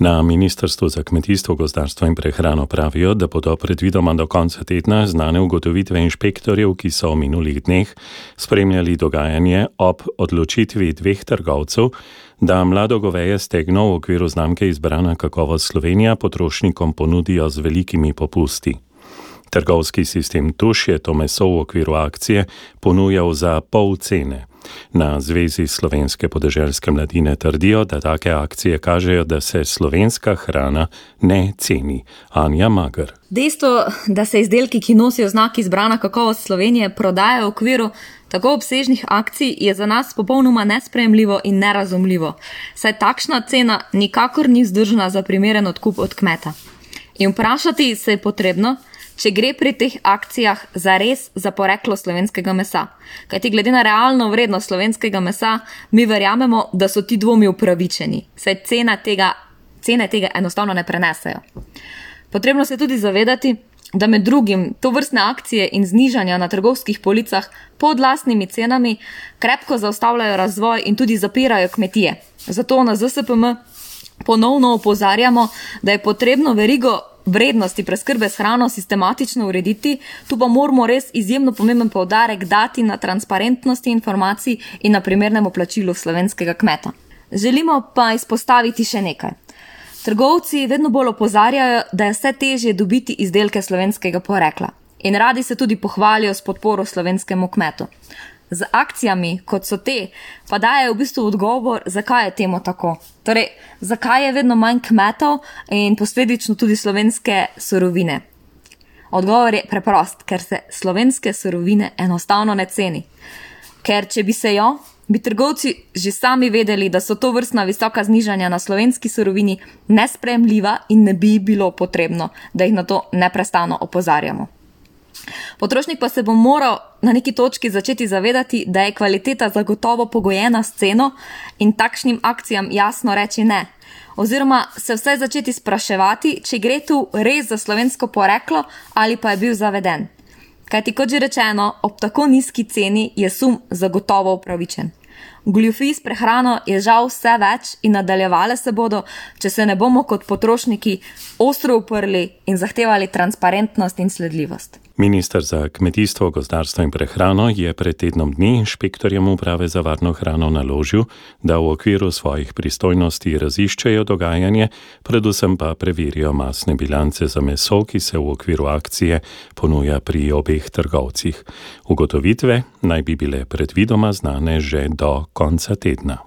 Na Ministrstvu za kmetijstvo, gozdarstvo in prehrano pravijo, da bodo predvidoma do konca tedna znane ugotovitve inšpektorjev, ki so v minulih dneh spremljali dogajanje ob odločitvi dveh trgovcev, da mlado goveje stegno v okviru znamke izbrana kakovost Slovenija potrošnikom ponudijo z velikimi popusti. Trgovski sistem Tuš je to meso v okviru akcije ponujal za pol cene. Na Zvezi slovenske podeželske mladine trdijo, da take akcije kažejo, da se slovenska hrana ne ceni. Anja Magr. Dejstvo, da se izdelki, ki nosijo znak izbrana kakovost Slovenije, prodajajo v okviru tako obsežnih akcij, je za nas popolnoma nespremljivo in nerazumljivo. Saj takšna cena nikakor ni vzdržna za primeren odkup od kmeta. In vprašati se je potrebno, če gre pri teh akcijah za res za poreklo slovenskega mesa. Kajti glede na realno vrednost slovenskega mesa, mi verjamemo, da so ti dvomi upravičeni, saj cena tega, cene tega enostavno ne prenesejo. Potrebno se tudi zavedati, da med drugim to vrstne akcije in znižanja na trgovskih policah pod lastnimi cenami krepko zaustavljajo razvoj in tudi zapirajo kmetije. Zato na ZSPM ponovno opozarjamo, da je potrebno verigo vrednosti preskrbe s hrano sistematično urediti, tu pa moramo res izjemno pomemben povdarek dati na transparentnosti informacij in na primernem oplačilu slovenskega kmeta. Želimo pa izpostaviti še nekaj. Trgovci vedno bolj opozarjajo, da je vse težje dobiti izdelke slovenskega porekla in radi se tudi pohvalijo s podporo slovenskemu kmetu z akcijami, kot so te, pa daje v bistvu odgovor, zakaj je temu tako. Torej, zakaj je vedno manj kmetov in posledično tudi slovenske sorovine. Odgovor je preprost, ker se slovenske sorovine enostavno ne ceni. Ker če bi se jo, bi trgovci že sami vedeli, da so to vrstna visoka znižanja na slovenski sorovini nespremljiva in ne bi bilo potrebno, da jih na to neprestano opozarjamo. Potrošnik pa se bo moral na neki točki začeti zavedati, da je kvaliteta zagotovo pogojena s ceno in takšnim akcijam jasno reči ne. Oziroma se vse začeti spraševati, če gre tu res za slovensko poreklo ali pa je bil zaveden. Kajti kot že rečeno, ob tako nizki ceni je sum zagotovo upravičen. Goljufij s prehrano je žal vse več in nadaljevale se bodo, če se ne bomo kot potrošniki ostro uprli in zahtevali transparentnost in sledljivost. Ministr za kmetijstvo, gozdarstvo in prehrano je pred tednom dni inšpektorjem uprave za varno hrano naložil, da v okviru svojih pristojnosti raziščejo dogajanje, predvsem pa preverijo masne bilance za meso, ki se v okviru akcije ponuja pri obeh trgovcih. Ugotovitve naj bi bile predvidoma znane že do konca tedna.